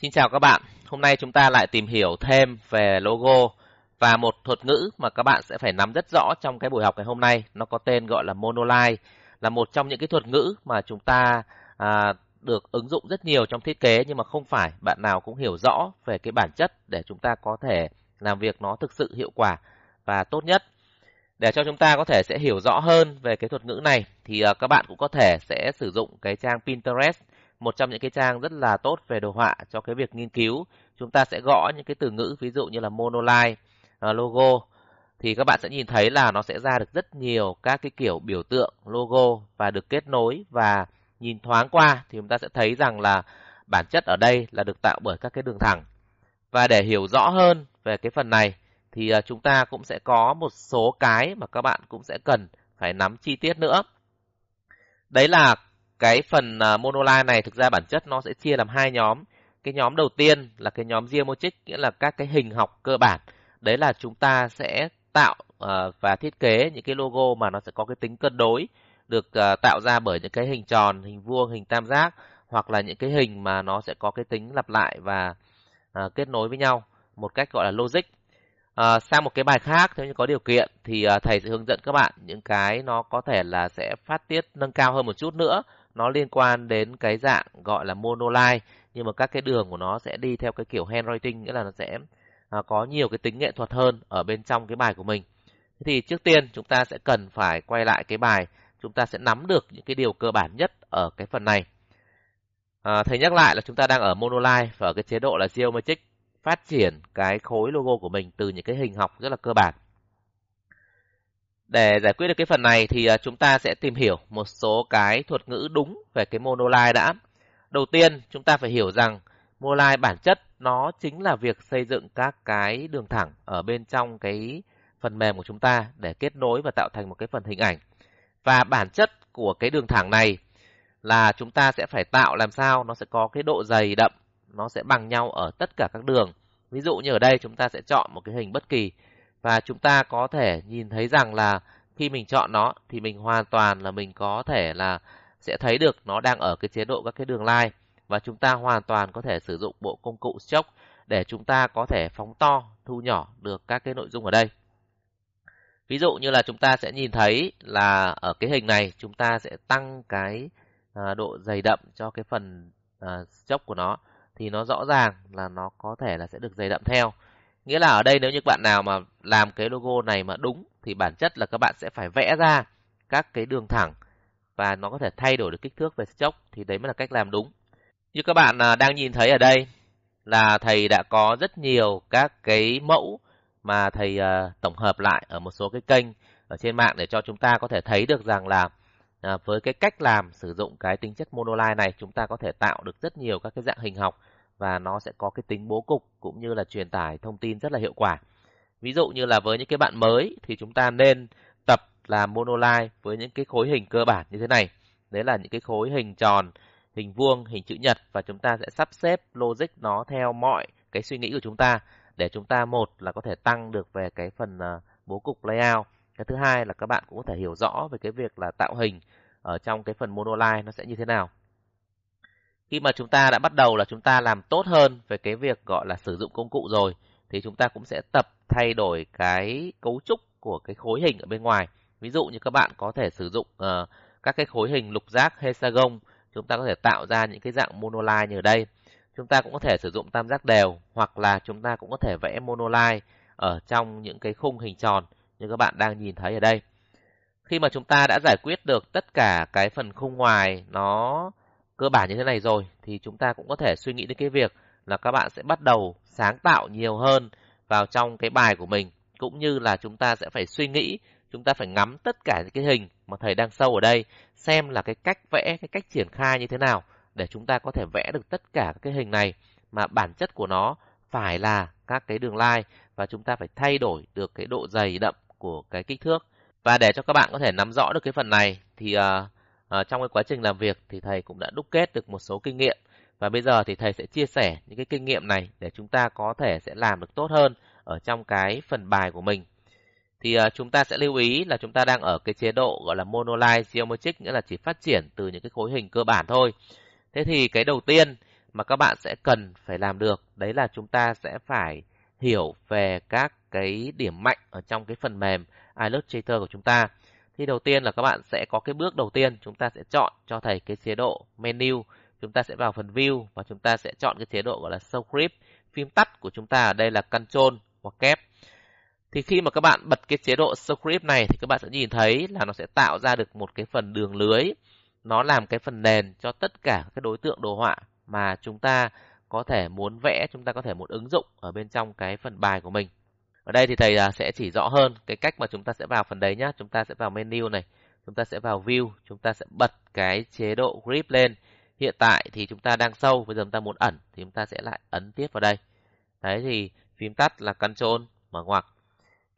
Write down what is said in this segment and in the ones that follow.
Xin chào các bạn, hôm nay chúng ta lại tìm hiểu thêm về logo và một thuật ngữ mà các bạn sẽ phải nắm rất rõ trong cái buổi học ngày hôm nay. Nó có tên gọi là monoline, là một trong những cái thuật ngữ mà chúng ta à, được ứng dụng rất nhiều trong thiết kế nhưng mà không phải bạn nào cũng hiểu rõ về cái bản chất để chúng ta có thể làm việc nó thực sự hiệu quả và tốt nhất. Để cho chúng ta có thể sẽ hiểu rõ hơn về cái thuật ngữ này thì à, các bạn cũng có thể sẽ sử dụng cái trang Pinterest một trong những cái trang rất là tốt về đồ họa cho cái việc nghiên cứu. Chúng ta sẽ gõ những cái từ ngữ ví dụ như là monoline, ờ, logo thì các bạn sẽ nhìn thấy là nó sẽ ra được rất nhiều các cái kiểu biểu tượng logo và được kết nối và nhìn thoáng qua thì chúng ta sẽ thấy rằng là bản chất ở đây là được tạo bởi các cái đường thẳng. Và để hiểu rõ hơn về cái phần này thì ờ, chúng ta cũng sẽ có một số cái mà các bạn cũng sẽ cần phải nắm chi tiết nữa. Đấy là cái phần uh, monoline này thực ra bản chất nó sẽ chia làm hai nhóm. Cái nhóm đầu tiên là cái nhóm geometric nghĩa là các cái hình học cơ bản. Đấy là chúng ta sẽ tạo uh, và thiết kế những cái logo mà nó sẽ có cái tính cân đối được à, tạo ra bởi những cái hình tròn, hình vuông, hình tam giác hoặc là những cái hình mà nó sẽ có cái tính lặp lại và kết nối với nhau một cách gọi là logic Uh, sang một cái bài khác nếu như có điều kiện thì uh, thầy sẽ hướng dẫn các bạn những cái nó có thể là sẽ phát tiết nâng cao hơn một chút nữa. Nó liên quan đến cái dạng gọi là monoline nhưng mà các cái đường của nó sẽ đi theo cái kiểu handwriting nghĩa là nó sẽ à, có nhiều cái tính nghệ thuật hơn ở bên trong cái bài của mình. Thế thì trước tiên chúng ta sẽ cần phải quay lại cái bài, chúng ta sẽ nắm được những cái điều cơ bản nhất ở cái phần này. À, thầy nhắc lại là chúng ta đang ở monoline và ở cái chế độ là geometric phát triển cái khối logo của mình từ những cái hình học rất là cơ bản. Để giải quyết được cái phần này thì à, chúng ta sẽ tìm hiểu một số cái thuật ngữ đúng về cái monoline đã. Đầu tiên, chúng ta phải hiểu rằng monoline bản chất nó chính là việc xây dựng các cái đường thẳng ở bên trong cái phần mềm của chúng ta để kết nối và tạo thành một cái phần hình ảnh. Và bản chất của cái đường thẳng này là chúng ta sẽ phải tạo làm sao nó sẽ có cái độ dày đậm nó sẽ bằng nhau ở tất cả các đường. Ví dụ như ở đây chúng ta sẽ chọn một cái hình bất kỳ và chúng ta có thể nhìn thấy rằng là khi mình chọn nó thì mình hoàn toàn là mình có thể là sẽ thấy được nó đang ở cái chế độ các cái đường line và chúng ta hoàn toàn có thể sử dụng bộ công cụ stroke để chúng ta có thể phóng to, thu nhỏ được các cái nội dung ở đây. Ví dụ như là chúng ta sẽ nhìn thấy là ở cái hình này chúng ta sẽ tăng cái à, độ dày đậm cho cái phần à, uh, stroke của nó thì nó rõ ràng là nó có thể là sẽ được dày đậm theo. Nghĩa là ở đây nếu như bạn nào mà làm cái logo này mà đúng, thì bản chất là các bạn sẽ phải vẽ ra các cái đường thẳng và nó có thể thay đổi được kích thước về chốc thì đấy mới là cách làm đúng. Như các bạn à, đang nhìn thấy ở đây là thầy đã có rất nhiều các cái mẫu mà thầy à, tổng hợp lại ở một số cái kênh ở trên mạng để cho chúng ta có thể thấy được rằng là à, với cái cách làm sử dụng cái tính chất monoline này, chúng ta có thể tạo được rất nhiều các cái dạng hình học và nó sẽ có cái tính bố cục cũng như là truyền tải thông tin rất là hiệu quả. Ví dụ như là với những cái bạn mới thì chúng ta nên tập làm monoline với những cái khối hình cơ bản như thế này. Đấy là những cái khối hình tròn, hình vuông, hình chữ nhật và chúng ta sẽ sắp xếp logic nó theo mọi cái suy nghĩ của chúng ta để chúng ta một là có thể tăng được về cái phần ờ, bố cục layout. Cái thứ hai là các bạn cũng có thể hiểu rõ về cái việc là tạo hình ở trong cái phần monoline nó sẽ như thế nào. Khi mà chúng ta đã bắt đầu là chúng ta làm tốt hơn về cái việc gọi là sử dụng công cụ rồi thì chúng ta cũng sẽ tập thay đổi cái cấu trúc của cái khối hình ở bên ngoài. Ví dụ như các bạn có thể sử dụng uh, các cái khối hình lục giác hexagon, chúng ta có thể tạo ra những cái dạng monoline như ở đây. Chúng ta cũng có thể sử dụng tam giác đều hoặc là chúng ta cũng có thể vẽ monoline ở trong những cái khung hình tròn như các bạn đang nhìn thấy ở đây. Khi mà chúng ta đã giải quyết được tất cả cái phần khung ngoài nó cơ bản như thế này rồi thì chúng ta cũng có thể suy nghĩ đến cái việc là các bạn sẽ bắt đầu sáng tạo nhiều hơn vào trong cái bài của mình cũng như là chúng ta sẽ phải suy nghĩ chúng ta phải ngắm tất cả những cái hình mà thầy đang sâu ở đây xem là cái cách vẽ cái cách triển khai như thế nào để chúng ta có thể vẽ được tất cả các cái hình này mà bản chất của nó phải là các cái đường line và chúng ta phải thay đổi được cái độ dày đậm của cái kích thước. Và để cho các bạn có thể nắm rõ được cái phần này thì uh, à, trong cái quá trình làm việc thì thầy cũng đã đúc kết được một số kinh nghiệm và bây giờ thì thầy sẽ chia sẻ những cái kinh nghiệm này để chúng ta có thể sẽ làm được tốt hơn ở trong cái phần bài của mình. Thì à, chúng ta sẽ lưu ý là chúng ta đang ở cái chế độ gọi là monoline geometric nghĩa là chỉ phát triển từ những cái khối hình cơ bản thôi. Thế thì cái đầu tiên mà các bạn sẽ cần phải làm được đấy là chúng ta sẽ phải hiểu về các cái điểm mạnh ở trong cái phần mềm Illustrator của chúng ta. Thì đầu tiên là các bạn sẽ có cái bước đầu tiên chúng ta sẽ chọn cho thầy cái chế độ menu, chúng ta sẽ vào phần view và chúng ta sẽ chọn cái chế độ gọi là show clip Phím tắt của chúng ta ở đây là control hoặc kép. Thì khi mà các bạn bật cái chế độ show clip này thì các bạn sẽ nhìn thấy là nó sẽ tạo ra được một cái phần đường lưới. Nó làm cái phần nền cho tất cả các đối tượng đồ họa mà chúng ta có thể muốn vẽ, chúng ta có thể muốn ứng dụng ở bên trong cái phần bài của mình. Ở đây thì thầy à, sẽ chỉ rõ hơn cái cách mà chúng ta sẽ vào phần đấy nhé. Chúng ta sẽ vào menu này, chúng ta sẽ vào view, chúng ta sẽ bật cái chế độ grip lên. Hiện tại thì chúng ta đang sâu, bây giờ chúng ta muốn ẩn thì chúng ta sẽ lại ấn tiếp vào đây. Đấy thì phím tắt là Ctrl mở ngoặc.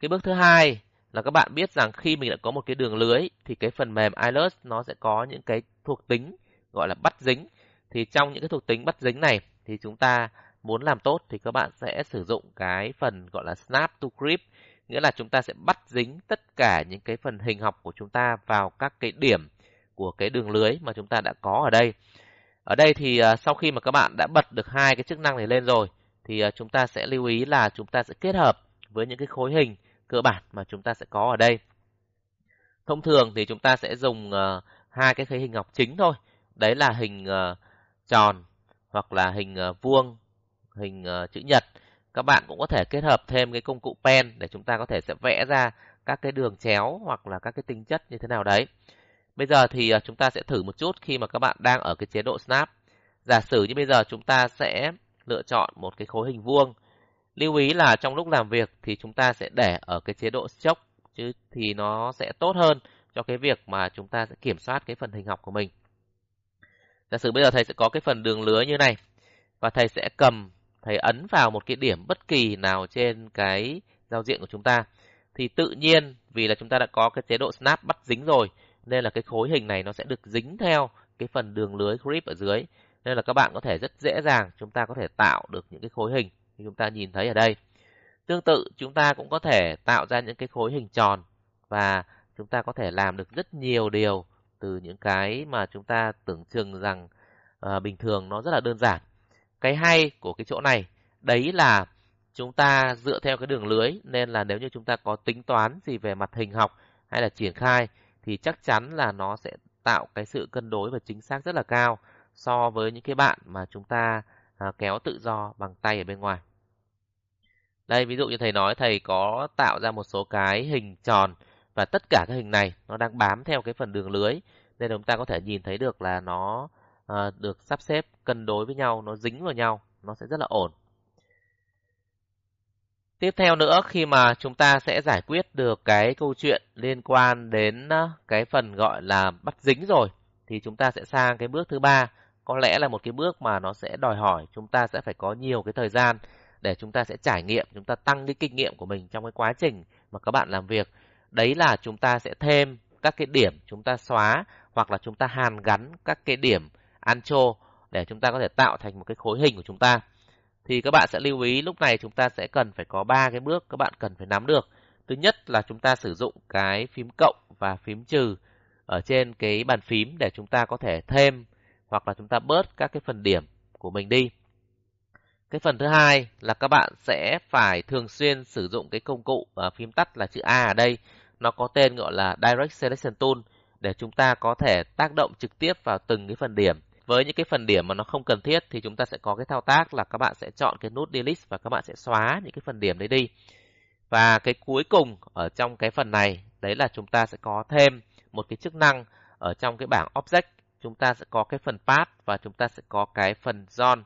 Cái bước thứ hai là các bạn biết rằng khi mình đã có một cái đường lưới thì cái phần mềm Ilus nó sẽ có những cái thuộc tính gọi là bắt dính. Thì trong những cái thuộc tính bắt dính này thì chúng ta muốn làm tốt thì các bạn sẽ sử dụng cái phần gọi là snap to grip, nghĩa là chúng ta sẽ bắt dính tất cả những cái phần hình học của chúng ta vào các cái điểm của cái đường lưới mà chúng ta đã có ở đây. Ở đây thì à, sau khi mà các bạn đã bật được hai cái chức năng này lên rồi, thì à, chúng ta sẽ lưu ý là chúng ta sẽ kết hợp với những cái khối hình cơ bản mà chúng ta sẽ có ở đây. Thông thường thì chúng ta sẽ dùng à, hai cái khối hình học chính thôi. Đấy là hình tròn hoặc là hình vuông hình uh, chữ nhật. Các bạn cũng có thể kết hợp thêm cái công cụ pen để chúng ta có thể sẽ vẽ ra các cái đường chéo hoặc là các cái tính chất như thế nào đấy. Bây giờ thì uh, chúng ta sẽ thử một chút khi mà các bạn đang ở cái chế độ snap. Giả sử như bây giờ chúng ta sẽ lựa chọn một cái khối hình vuông. Lưu ý là trong lúc làm việc thì chúng ta sẽ để ở cái chế độ chốc chứ thì nó sẽ tốt hơn cho cái việc mà chúng ta sẽ kiểm soát cái phần hình học của mình. Giả sử bây giờ thầy sẽ có cái phần đường lứa như này và thầy sẽ cầm thầy ấn vào một cái điểm bất kỳ nào trên cái giao diện của chúng ta thì tự nhiên vì là chúng ta đã có cái chế độ snap bắt dính rồi nên là cái khối hình này nó sẽ được dính theo cái phần đường lưới grip ở dưới. Nên là các bạn có thể rất dễ dàng chúng ta có thể tạo được những cái khối hình như chúng ta nhìn thấy ở đây. Tương tự chúng ta cũng có thể tạo ra những cái khối hình tròn và chúng ta có thể làm được rất nhiều điều từ những cái mà chúng ta tưởng chừng rằng uh, bình thường nó rất là đơn giản cái hay của cái chỗ này đấy là chúng ta dựa theo cái đường lưới nên là nếu như chúng ta có tính toán gì về mặt hình học hay là triển khai thì chắc chắn là nó sẽ tạo cái sự cân đối và chính xác rất là cao so với những cái bạn mà chúng ta à, kéo tự do bằng tay ở bên ngoài. Đây ví dụ như thầy nói thầy có tạo ra một số cái hình tròn và tất cả các hình này nó đang bám theo cái phần đường lưới nên chúng ta có thể nhìn thấy được là nó à, được sắp xếp cân đối với nhau, nó dính vào nhau, nó sẽ rất là ổn. Tiếp theo nữa khi mà chúng ta sẽ giải quyết được cái câu chuyện liên quan đến à, cái phần gọi là bắt dính rồi thì chúng ta sẽ sang cái bước thứ ba có lẽ là một cái bước mà nó sẽ đòi hỏi chúng ta sẽ phải có nhiều cái thời gian để chúng ta sẽ trải nghiệm chúng ta tăng cái kinh nghiệm của mình trong cái quá trình mà các bạn làm việc đấy là chúng ta sẽ thêm các cái điểm chúng ta xóa hoặc là chúng ta hàn gắn các cái điểm ancho để chúng ta có thể tạo thành một cái khối hình của chúng ta. Thì các bạn sẽ lưu ý lúc này chúng ta sẽ cần phải có ba cái bước các bạn cần phải nắm được. Thứ nhất là chúng ta sử dụng cái phím cộng và phím trừ ở trên cái bàn phím để chúng ta có thể thêm hoặc là chúng ta bớt các cái phần điểm của mình đi. Cái phần thứ hai là các bạn sẽ phải thường xuyên sử dụng cái công cụ à, phím tắt là chữ A ở đây. Nó có tên gọi là Direct Selection Tool để chúng ta có thể tác động trực tiếp vào từng cái phần điểm với những cái phần điểm mà nó không cần thiết thì chúng ta sẽ có cái thao tác là các bạn sẽ chọn cái nút delete và các bạn sẽ xóa những cái phần điểm đấy đi. Và cái cuối cùng ở trong cái phần này, đấy là chúng ta sẽ có thêm một cái chức năng ở trong cái bảng object chúng ta sẽ có cái phần path và chúng ta sẽ có cái phần zone.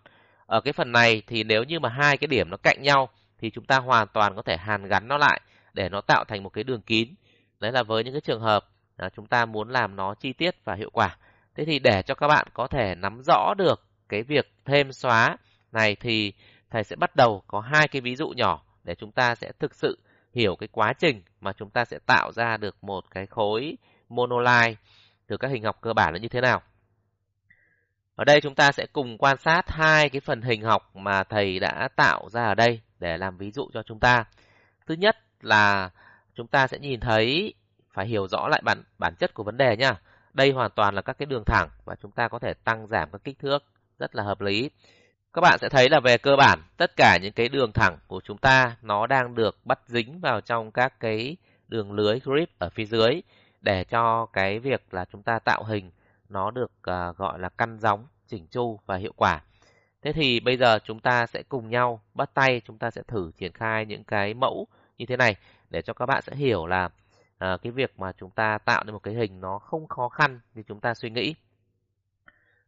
Ở cái phần này thì nếu như mà hai cái điểm nó cạnh nhau thì chúng ta hoàn toàn có thể hàn gắn nó lại để nó tạo thành một cái đường kín. Đấy là với những cái trường hợp à, chúng ta muốn làm nó chi tiết và hiệu quả. Thế thì để cho các bạn có thể nắm rõ được cái việc thêm xóa này thì thầy sẽ bắt đầu có hai cái ví dụ nhỏ để chúng ta sẽ thực sự hiểu cái quá trình mà chúng ta sẽ tạo ra được một cái khối monoline từ các hình học cơ bản là như thế nào. Ở đây chúng ta sẽ cùng quan sát hai cái phần hình học mà thầy đã tạo ra ở đây để làm ví dụ cho chúng ta. Thứ nhất là chúng ta sẽ nhìn thấy, phải hiểu rõ lại bản bản chất của vấn đề nhá. Đây hoàn toàn là các cái đường thẳng và chúng ta có thể tăng giảm các kích thước rất là hợp lý. các bạn sẽ thấy là về cơ bản tất cả những cái đường thẳng của chúng ta nó đang được bắt dính vào trong các cái đường lưới grip ở phía dưới để cho cái việc là chúng ta tạo hình nó được uh, gọi là căn gióng, chỉnh chu và hiệu quả. Thế thì bây giờ chúng ta sẽ cùng nhau bắt tay, chúng ta sẽ thử triển khai những cái mẫu như thế này để cho các bạn sẽ hiểu là à, cái việc mà chúng ta tạo nên một cái hình nó không khó khăn như chúng ta suy nghĩ.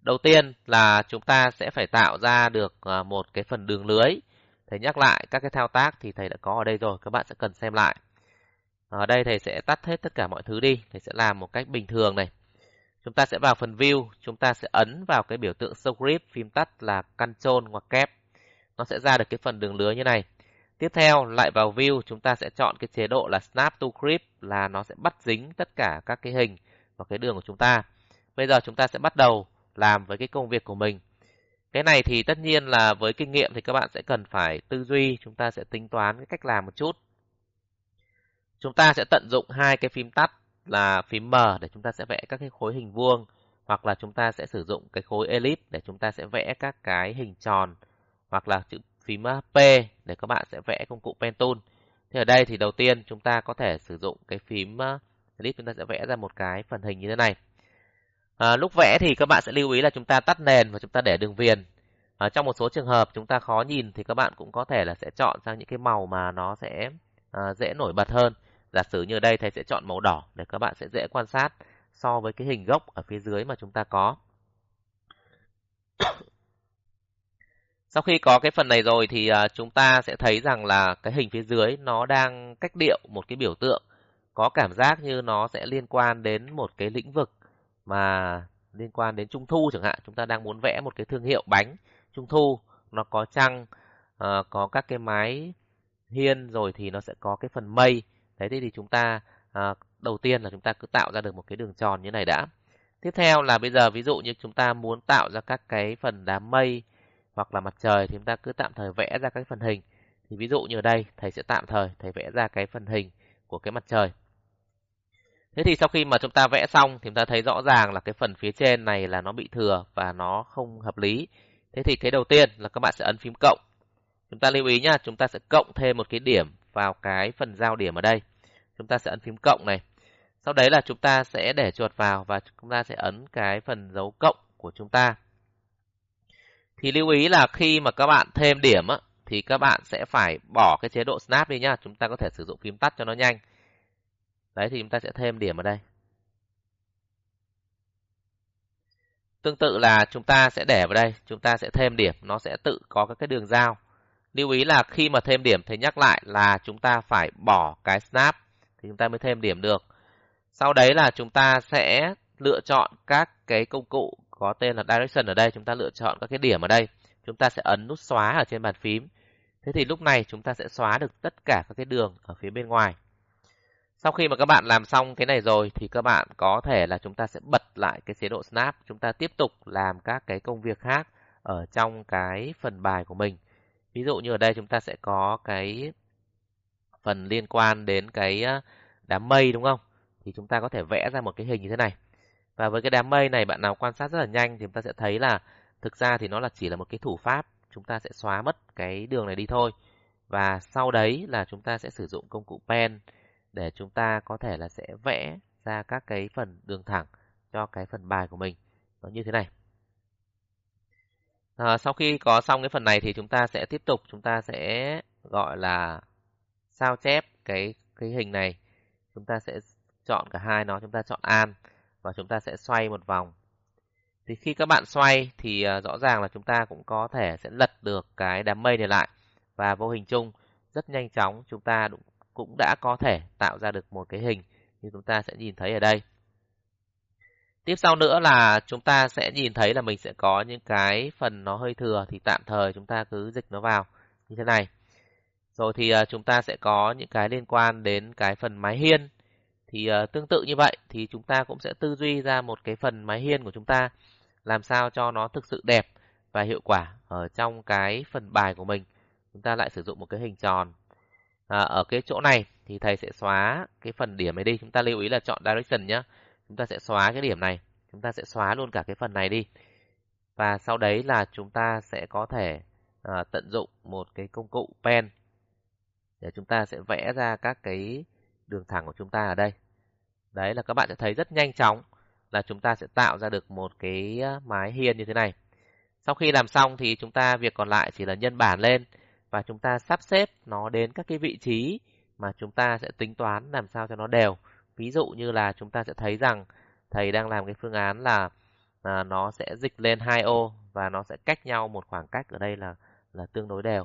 Đầu tiên là chúng ta sẽ phải tạo ra được ờ, một cái phần đường lưới. Thầy nhắc lại các cái thao tác thì thầy đã có ở đây rồi, các bạn sẽ cần xem lại. Ở đây thầy sẽ tắt hết tất cả mọi thứ đi, thầy sẽ làm một cách bình thường này. Chúng ta sẽ vào phần View, chúng ta sẽ ấn vào cái biểu tượng Show phím tắt là Ctrl hoặc Kép. Nó sẽ ra được cái phần đường lưới như này. Tiếp theo, lại vào View, chúng ta sẽ chọn cái chế độ là Snap to Grip, là nó sẽ bắt dính tất cả các cái hình và cái đường của chúng ta. Bây giờ chúng ta sẽ bắt đầu làm với cái công việc của mình. Cái này thì tất nhiên là với kinh nghiệm thì các bạn sẽ cần phải tư duy, chúng ta sẽ tính toán cái cách làm một chút. Chúng ta sẽ tận dụng hai cái phím tắt là phím M để chúng ta sẽ vẽ các cái khối hình vuông hoặc là chúng ta sẽ sử dụng cái khối ellipse để chúng ta sẽ vẽ các cái hình tròn hoặc là chữ phím P để các bạn sẽ vẽ công cụ pen tool. Thì ở đây thì đầu tiên chúng ta có thể sử dụng cái phím clip chúng ta sẽ vẽ ra một cái phần hình như thế này. À, lúc vẽ thì các bạn sẽ lưu ý là chúng ta tắt nền và chúng ta để đường viền. À, trong một số trường hợp chúng ta khó nhìn thì các bạn cũng có thể là sẽ chọn sang những cái màu mà nó sẽ à, dễ nổi bật hơn. Giả sử như ở đây thầy sẽ chọn màu đỏ để các bạn sẽ dễ quan sát so với cái hình gốc ở phía dưới mà chúng ta có. Sau khi có cái phần này rồi thì uh, chúng ta sẽ thấy rằng là cái hình phía dưới nó đang cách điệu một cái biểu tượng. Có cảm giác như nó sẽ liên quan đến một cái lĩnh vực mà liên quan đến trung thu chẳng hạn. Chúng ta đang muốn vẽ một cái thương hiệu bánh trung thu. Nó có trăng uh, có các cái mái hiên rồi thì nó sẽ có cái phần mây. Thế thì chúng ta uh, đầu tiên là chúng ta cứ tạo ra được một cái đường tròn như này đã. Tiếp theo là bây giờ ví dụ như chúng ta muốn tạo ra các cái phần đám mây hoặc là mặt trời thì chúng ta cứ tạm thời vẽ ra các phần hình thì ví dụ như ở đây thầy sẽ tạm thời thầy vẽ ra cái phần hình của cái mặt trời Thế thì sau khi mà chúng ta vẽ xong thì chúng ta thấy rõ ràng là cái phần phía trên này là nó bị thừa và nó không hợp lý. Thế thì cái đầu tiên là các bạn sẽ ấn phím cộng. Chúng ta lưu ý nhá, chúng ta sẽ cộng thêm một cái điểm vào cái phần giao điểm ở đây. Chúng ta sẽ ấn phím cộng này. Sau đấy là chúng ta sẽ để chuột vào và chúng ta sẽ ấn cái phần dấu cộng của chúng ta. Thì lưu ý là khi mà các bạn thêm điểm á, thì các bạn sẽ phải bỏ cái chế độ snap đi nhá. Chúng ta có thể sử dụng phím tắt cho nó nhanh. Đấy thì chúng ta sẽ thêm điểm ở đây. Tương tự là chúng ta sẽ để vào đây, chúng ta sẽ thêm điểm, nó sẽ tự có các cái đường giao. Lưu ý là khi mà thêm điểm thì nhắc lại là chúng ta phải bỏ cái snap thì chúng ta mới thêm điểm được. Sau đấy là chúng ta sẽ lựa chọn các cái công cụ có tên là direction ở đây, chúng ta lựa chọn các cái điểm ở đây. Chúng ta sẽ ấn nút xóa ở trên bàn phím. Thế thì lúc này chúng ta sẽ xóa được tất cả các cái đường ở phía bên ngoài. Sau khi mà các bạn làm xong cái này rồi thì các bạn có thể là chúng ta sẽ bật lại cái chế độ Snap. Chúng ta tiếp tục làm các cái công việc khác ở trong cái phần bài của mình. Ví dụ như ở đây chúng ta sẽ có cái phần liên quan đến cái à, đám mây đúng không? Thì chúng ta có thể vẽ ra một cái hình như thế này. Và với cái đám mây này bạn nào quan sát rất là nhanh thì chúng ta sẽ thấy là thực ra thì nó là chỉ là một cái thủ pháp. Chúng ta sẽ xóa mất cái đường này đi thôi. Và sau đấy là chúng ta sẽ sử dụng công cụ pen để chúng ta có thể là sẽ vẽ ra các cái phần đường thẳng cho cái phần bài của mình nó như thế này. À, sau khi có xong cái phần này thì chúng ta sẽ tiếp tục chúng ta sẽ gọi là sao chép cái cái hình này. Chúng ta sẽ chọn cả hai nó, chúng ta chọn an và chúng ta sẽ xoay một vòng. Thì khi các bạn xoay thì à, rõ ràng là chúng ta cũng có thể sẽ lật được cái đám mây này lại và vô hình chung, rất nhanh chóng chúng ta cũng đã có thể tạo ra được một cái hình như chúng ta sẽ nhìn thấy ở đây. Tiếp sau nữa là chúng ta sẽ nhìn thấy là mình sẽ có những cái phần nó hơi thừa thì tạm thời chúng ta cứ dịch nó vào như thế này. Rồi thì à, chúng ta sẽ có những cái liên quan đến cái phần mái hiên. Thì uh, tương tự như vậy thì chúng ta cũng sẽ tư duy ra một cái phần mái hiên của chúng ta làm sao cho nó thực sự đẹp và hiệu quả ở trong cái phần bài của mình. Chúng ta lại sử dụng một cái hình tròn. À, ở cái chỗ này thì thầy sẽ xóa cái phần điểm này đi. Chúng ta lưu ý là chọn direction nhé chúng ta sẽ xóa cái điểm này. Chúng ta sẽ xóa luôn cả cái phần này đi. Và sau đấy là chúng ta sẽ có thể à, tận dụng một cái công cụ pen để chúng ta sẽ vẽ ra các cái đường thẳng của chúng ta ở đây. Đấy là các bạn sẽ thấy rất nhanh chóng là chúng ta sẽ tạo ra được một cái mái hiên như thế này. Sau khi làm xong thì chúng ta việc còn lại chỉ là nhân bản lên và chúng ta sắp xếp nó đến các cái vị trí mà chúng ta sẽ tính toán làm sao cho nó đều. Ví dụ như là chúng ta sẽ thấy rằng thầy đang làm cái phương án là à, nó sẽ dịch lên hai ô và nó sẽ cách nhau một khoảng cách ở đây là là tương đối đều.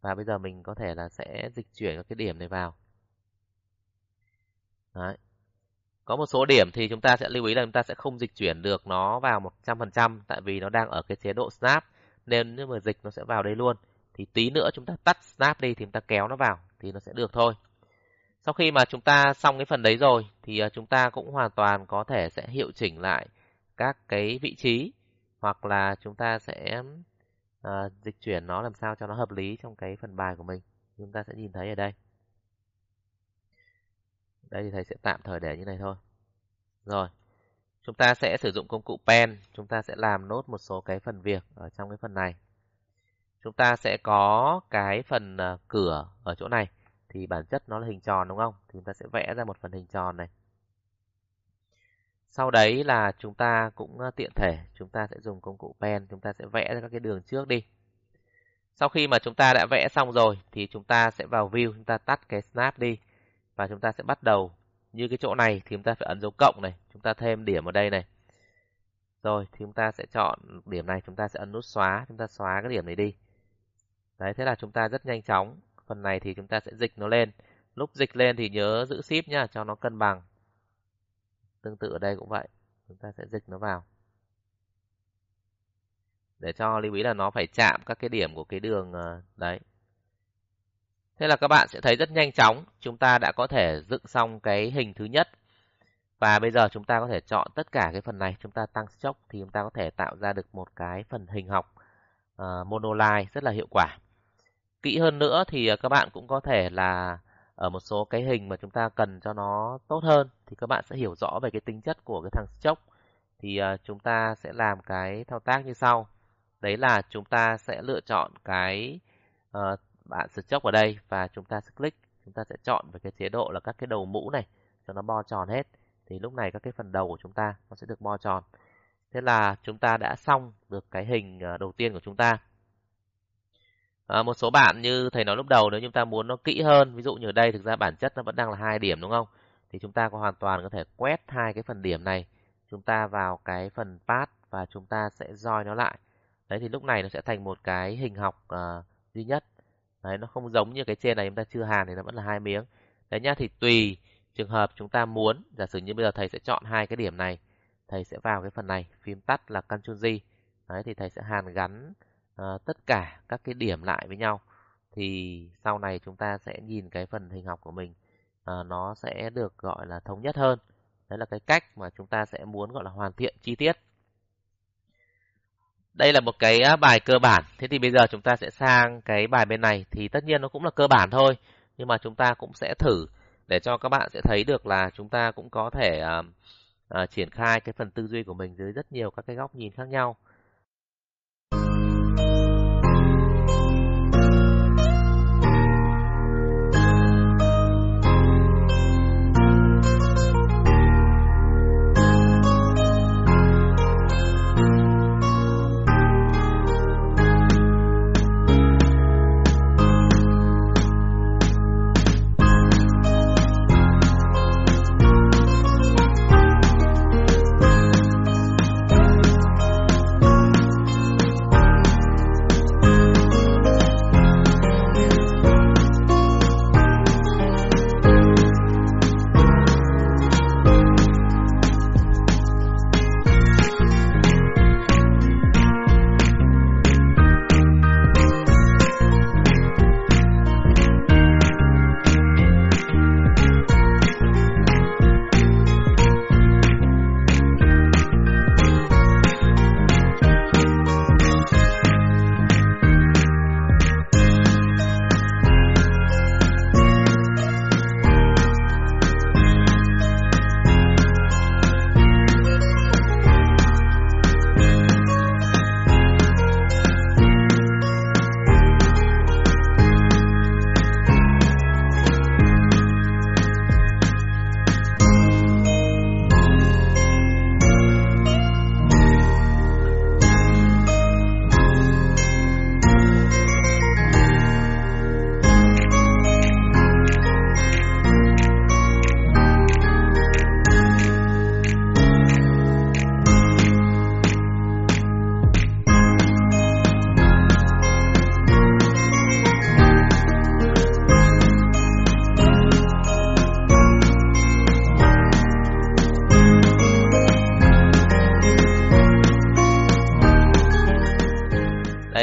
Và bây giờ mình có thể là sẽ dịch chuyển các cái điểm này vào. Đấy. Có một số điểm thì chúng ta sẽ lưu ý là chúng ta sẽ không dịch chuyển được nó vào 100% tại vì nó đang ở cái chế độ snap nên nếu mà dịch nó sẽ vào đây luôn. Thì tí nữa chúng ta tắt snap đi thì chúng ta kéo nó vào thì nó sẽ được thôi. Sau khi mà chúng ta xong cái phần đấy rồi thì ờ, chúng ta cũng hoàn toàn có thể sẽ hiệu chỉnh lại các cái vị trí hoặc là chúng ta sẽ uh, dịch chuyển nó làm sao cho nó hợp lý trong cái phần bài của mình. Chúng ta sẽ nhìn thấy ở đây. Đây thì thầy sẽ tạm thời để như này thôi. Rồi. Chúng ta sẽ sử dụng công cụ pen, chúng ta sẽ làm nốt một số cái phần việc ở trong cái phần này. Chúng ta sẽ có cái phần ờ, cửa ở chỗ này thì bản chất nó là hình tròn đúng không? Thì chúng ta sẽ vẽ ra một phần hình tròn này. Sau đấy là chúng ta cũng ờ, tiện thể, chúng ta sẽ dùng công cụ pen, chúng ta sẽ vẽ ra các cái đường trước đi. Sau khi mà chúng ta đã vẽ xong rồi thì chúng ta sẽ vào view, chúng ta tắt cái snap đi và chúng ta sẽ bắt đầu như cái chỗ này thì chúng ta phải ấn dấu cộng này, chúng ta thêm điểm ở đây này. Rồi thì chúng ta sẽ chọn điểm này, chúng ta sẽ ấn nút xóa, chúng ta xóa cái điểm này đi. Đấy, thế là chúng ta rất nhanh chóng. Phần này thì chúng ta sẽ dịch nó lên. Lúc dịch lên thì nhớ giữ ship nhá, cho nó cân bằng. Tương tự ở đây cũng vậy. Chúng ta sẽ dịch nó vào. Để cho lưu ý là nó phải chạm các cái điểm của cái đường ờ, đấy. Thế là các bạn sẽ thấy rất nhanh chóng, chúng ta đã có thể dựng xong cái hình thứ nhất. Và bây giờ chúng ta có thể chọn tất cả cái phần này, chúng ta tăng stroke thì chúng ta có thể tạo ra được một cái phần hình học uh, monoline rất là hiệu quả. Kỹ hơn nữa thì ờ, các bạn cũng có thể là ở một số cái hình mà chúng ta cần cho nó tốt hơn thì các bạn sẽ hiểu rõ về cái tính chất của cái thằng stroke. Thì uh, chúng ta sẽ làm cái thao tác như sau. Đấy là chúng ta sẽ lựa chọn cái uh, bạn stroke vào đây và chúng ta sẽ click chúng ta sẽ chọn về cái chế độ là các cái đầu mũ này cho nó bo tròn hết. Thì lúc này các cái phần đầu của chúng ta nó sẽ được bo tròn. Thế là chúng ta đã xong được cái hình ờ, đầu tiên của chúng ta. À, một số bạn như thầy nói lúc đầu nếu chúng ta muốn nó kỹ hơn ví dụ như ở đây thực ra bản chất nó vẫn đang là hai điểm đúng không? Thì chúng ta có hoàn toàn có thể quét hai cái phần điểm này chúng ta vào cái phần path và chúng ta sẽ join nó lại. Đấy thì lúc này nó sẽ thành một cái hình học uh, duy nhất. Đấy, nó không giống như cái trên này chúng ta chưa hàn thì nó vẫn là hai miếng. Đấy nhá, thì tùy trường hợp chúng ta muốn, giả sử như bây giờ thầy sẽ chọn hai cái điểm này, thầy sẽ vào cái phần này, phím tắt là Ctrl G. Đấy thì thầy sẽ hàn gắn uh, tất cả các cái điểm lại với nhau. Thì sau này chúng ta sẽ nhìn cái phần hình học của mình uh, nó sẽ được gọi là thống nhất hơn. Đấy là cái cách mà chúng ta sẽ muốn gọi là hoàn thiện chi tiết đây là một cái bài cơ bản. Thế thì bây giờ chúng ta sẽ sang cái bài bên này thì tất nhiên nó cũng là cơ bản thôi, nhưng mà chúng ta cũng sẽ thử để cho các bạn sẽ thấy được là chúng ta cũng có thể uh, uh, triển khai cái phần tư duy của mình dưới rất nhiều các cái góc nhìn khác nhau.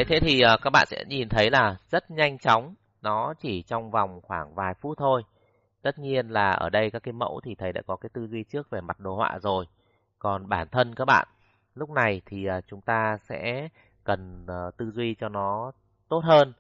Thế thì uh, các bạn sẽ nhìn thấy là rất nhanh chóng, nó chỉ trong vòng khoảng vài phút thôi. Tất nhiên là ở đây các cái mẫu thì thầy đã có cái tư duy trước về mặt đồ họa rồi. Còn bản thân các bạn, lúc này thì uh, chúng ta sẽ cần uh, tư duy cho nó tốt hơn.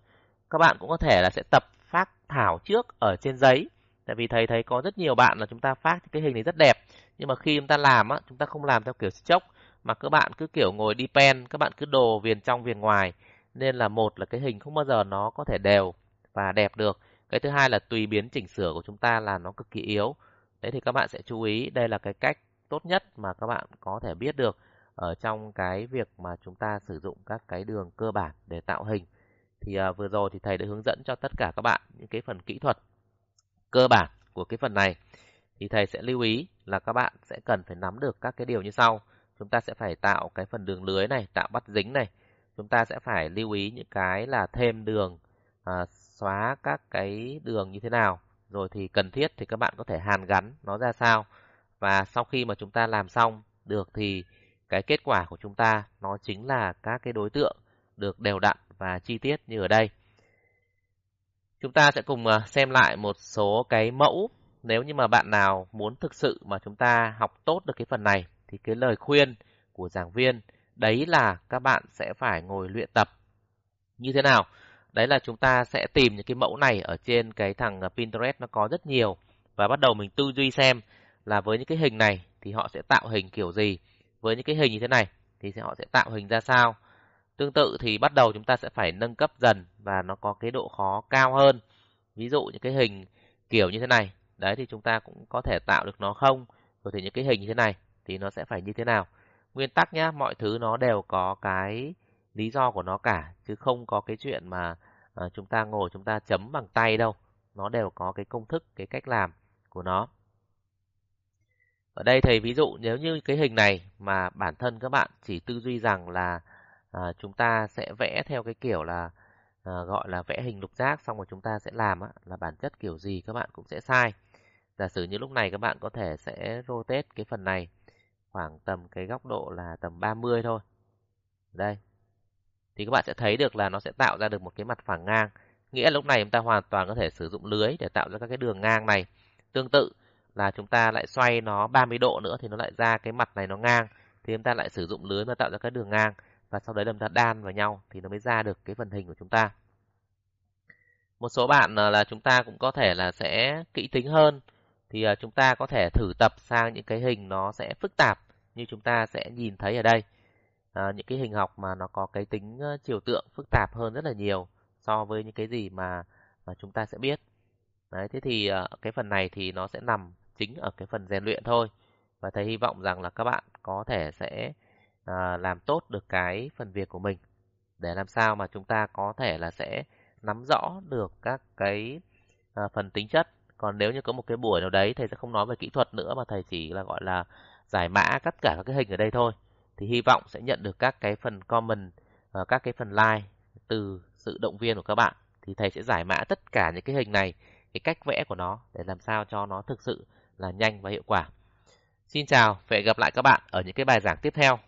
Các bạn cũng có thể là sẽ tập phát thảo trước ở trên giấy. Tại vì thầy thấy có rất nhiều bạn là chúng ta phát cái hình này rất đẹp. Nhưng mà khi chúng ta làm á, chúng ta không làm theo kiểu stroke mà các bạn cứ kiểu ngồi đi pen, các bạn cứ đồ viền trong viền ngoài. Nên là một là cái hình không bao giờ nó có thể đều và đẹp được. Cái thứ hai là tùy biến chỉnh sửa của chúng ta là nó cực kỳ yếu. Đấy thì các bạn sẽ chú ý, đây là cái cách tốt nhất mà các bạn có thể biết được ở trong cái việc mà chúng ta sử dụng các cái đường cơ bản để tạo hình. Thì à, vừa rồi thì thầy đã hướng dẫn cho tất cả các bạn những cái phần kỹ thuật cơ bản của cái phần này. Thì thầy sẽ lưu ý là các bạn sẽ cần phải nắm được các cái điều như sau. Chúng ta sẽ phải tạo cái phần đường lưới này, tạo bắt dính này. Chúng ta sẽ phải lưu ý những cái là thêm đường, à, xóa các cái đường như thế nào. Rồi thì cần thiết thì các bạn có thể hàn gắn nó ra sao. Và sau khi mà chúng ta làm xong được thì cái kết quả của chúng ta nó chính là các cái đối tượng được đều đặn và chi tiết như ở đây. Chúng ta sẽ cùng à, xem lại một số cái mẫu nếu như mà bạn nào muốn thực sự mà chúng ta học tốt được cái phần này thì cái lời khuyên của giảng viên đấy là các bạn sẽ phải ngồi luyện tập. Như thế nào? Đấy là chúng ta sẽ tìm những cái mẫu này ở trên cái thằng Pinterest nó có rất nhiều và bắt đầu mình tư duy xem là với những cái hình này thì họ sẽ tạo hình kiểu gì, với những cái hình như thế này thì họ sẽ tạo hình ra sao. Tương tự thì bắt đầu chúng ta sẽ phải nâng cấp dần và nó có cái độ khó cao hơn. Ví dụ những cái hình kiểu như thế này, đấy thì chúng ta cũng có thể tạo được nó không? Rồi thì những cái hình như thế này thì nó sẽ phải như thế nào? Nguyên tắc nhá, mọi thứ nó đều có cái lý do của nó cả chứ không có cái chuyện mà à, chúng ta ngồi chúng ta chấm bằng tay đâu. Nó đều có cái công thức, cái cách làm của nó. Ở đây thầy ví dụ nếu như cái hình này mà bản thân các bạn chỉ tư duy rằng là à, chúng ta sẽ vẽ theo cái kiểu là à, gọi là vẽ hình lục giác xong rồi chúng ta sẽ làm á, là bản chất kiểu gì các bạn cũng sẽ sai. Giả sử như lúc này các bạn có thể sẽ rotate cái phần này khoảng tầm cái góc độ là tầm 30 thôi. Đây. Thì các bạn sẽ thấy được là nó sẽ tạo ra được một cái mặt phẳng ngang. Nghĩa lúc này chúng ta hoàn toàn có thể sử dụng lưới để tạo ra các cái đường ngang này. Tương tự là chúng ta lại xoay nó 30 độ nữa thì nó lại ra cái mặt này nó ngang. Thì chúng ta lại sử dụng lưới mà tạo ra cái đường ngang và sau đấy là chúng ta đan vào nhau thì nó mới ra được cái phần hình của chúng ta. Một số bạn ờ, là chúng ta cũng có thể là sẽ kỹ tính hơn thì ờ, chúng ta có thể thử tập sang những cái hình nó sẽ phức tạp như chúng ta sẽ nhìn thấy ở đây. À, những cái hình học mà nó có cái tính chiều tượng phức tạp hơn rất là nhiều so với những cái gì mà mà chúng ta sẽ biết. Đấy, thế thì ờ, cái phần này thì nó sẽ nằm chính ở cái phần rèn luyện thôi. Và thầy hy vọng rằng là các bạn có thể sẽ à, làm tốt được cái phần việc của mình để làm sao mà chúng ta có thể là sẽ nắm rõ được các cái à, phần tính chất còn nếu như có một cái buổi nào đấy thầy sẽ không nói về kỹ thuật nữa mà thầy chỉ là gọi là giải mã tất cả các cái hình ở đây thôi, thì hy vọng sẽ nhận được các cái phần comment ờ, các cái phần like từ sự động viên của các bạn thì thầy sẽ giải mã tất cả những cái hình này, cái cách vẽ của nó để làm sao cho nó thực sự là nhanh và hiệu quả Xin chào và hẹn gặp lại các bạn ở những cái bài giảng tiếp theo.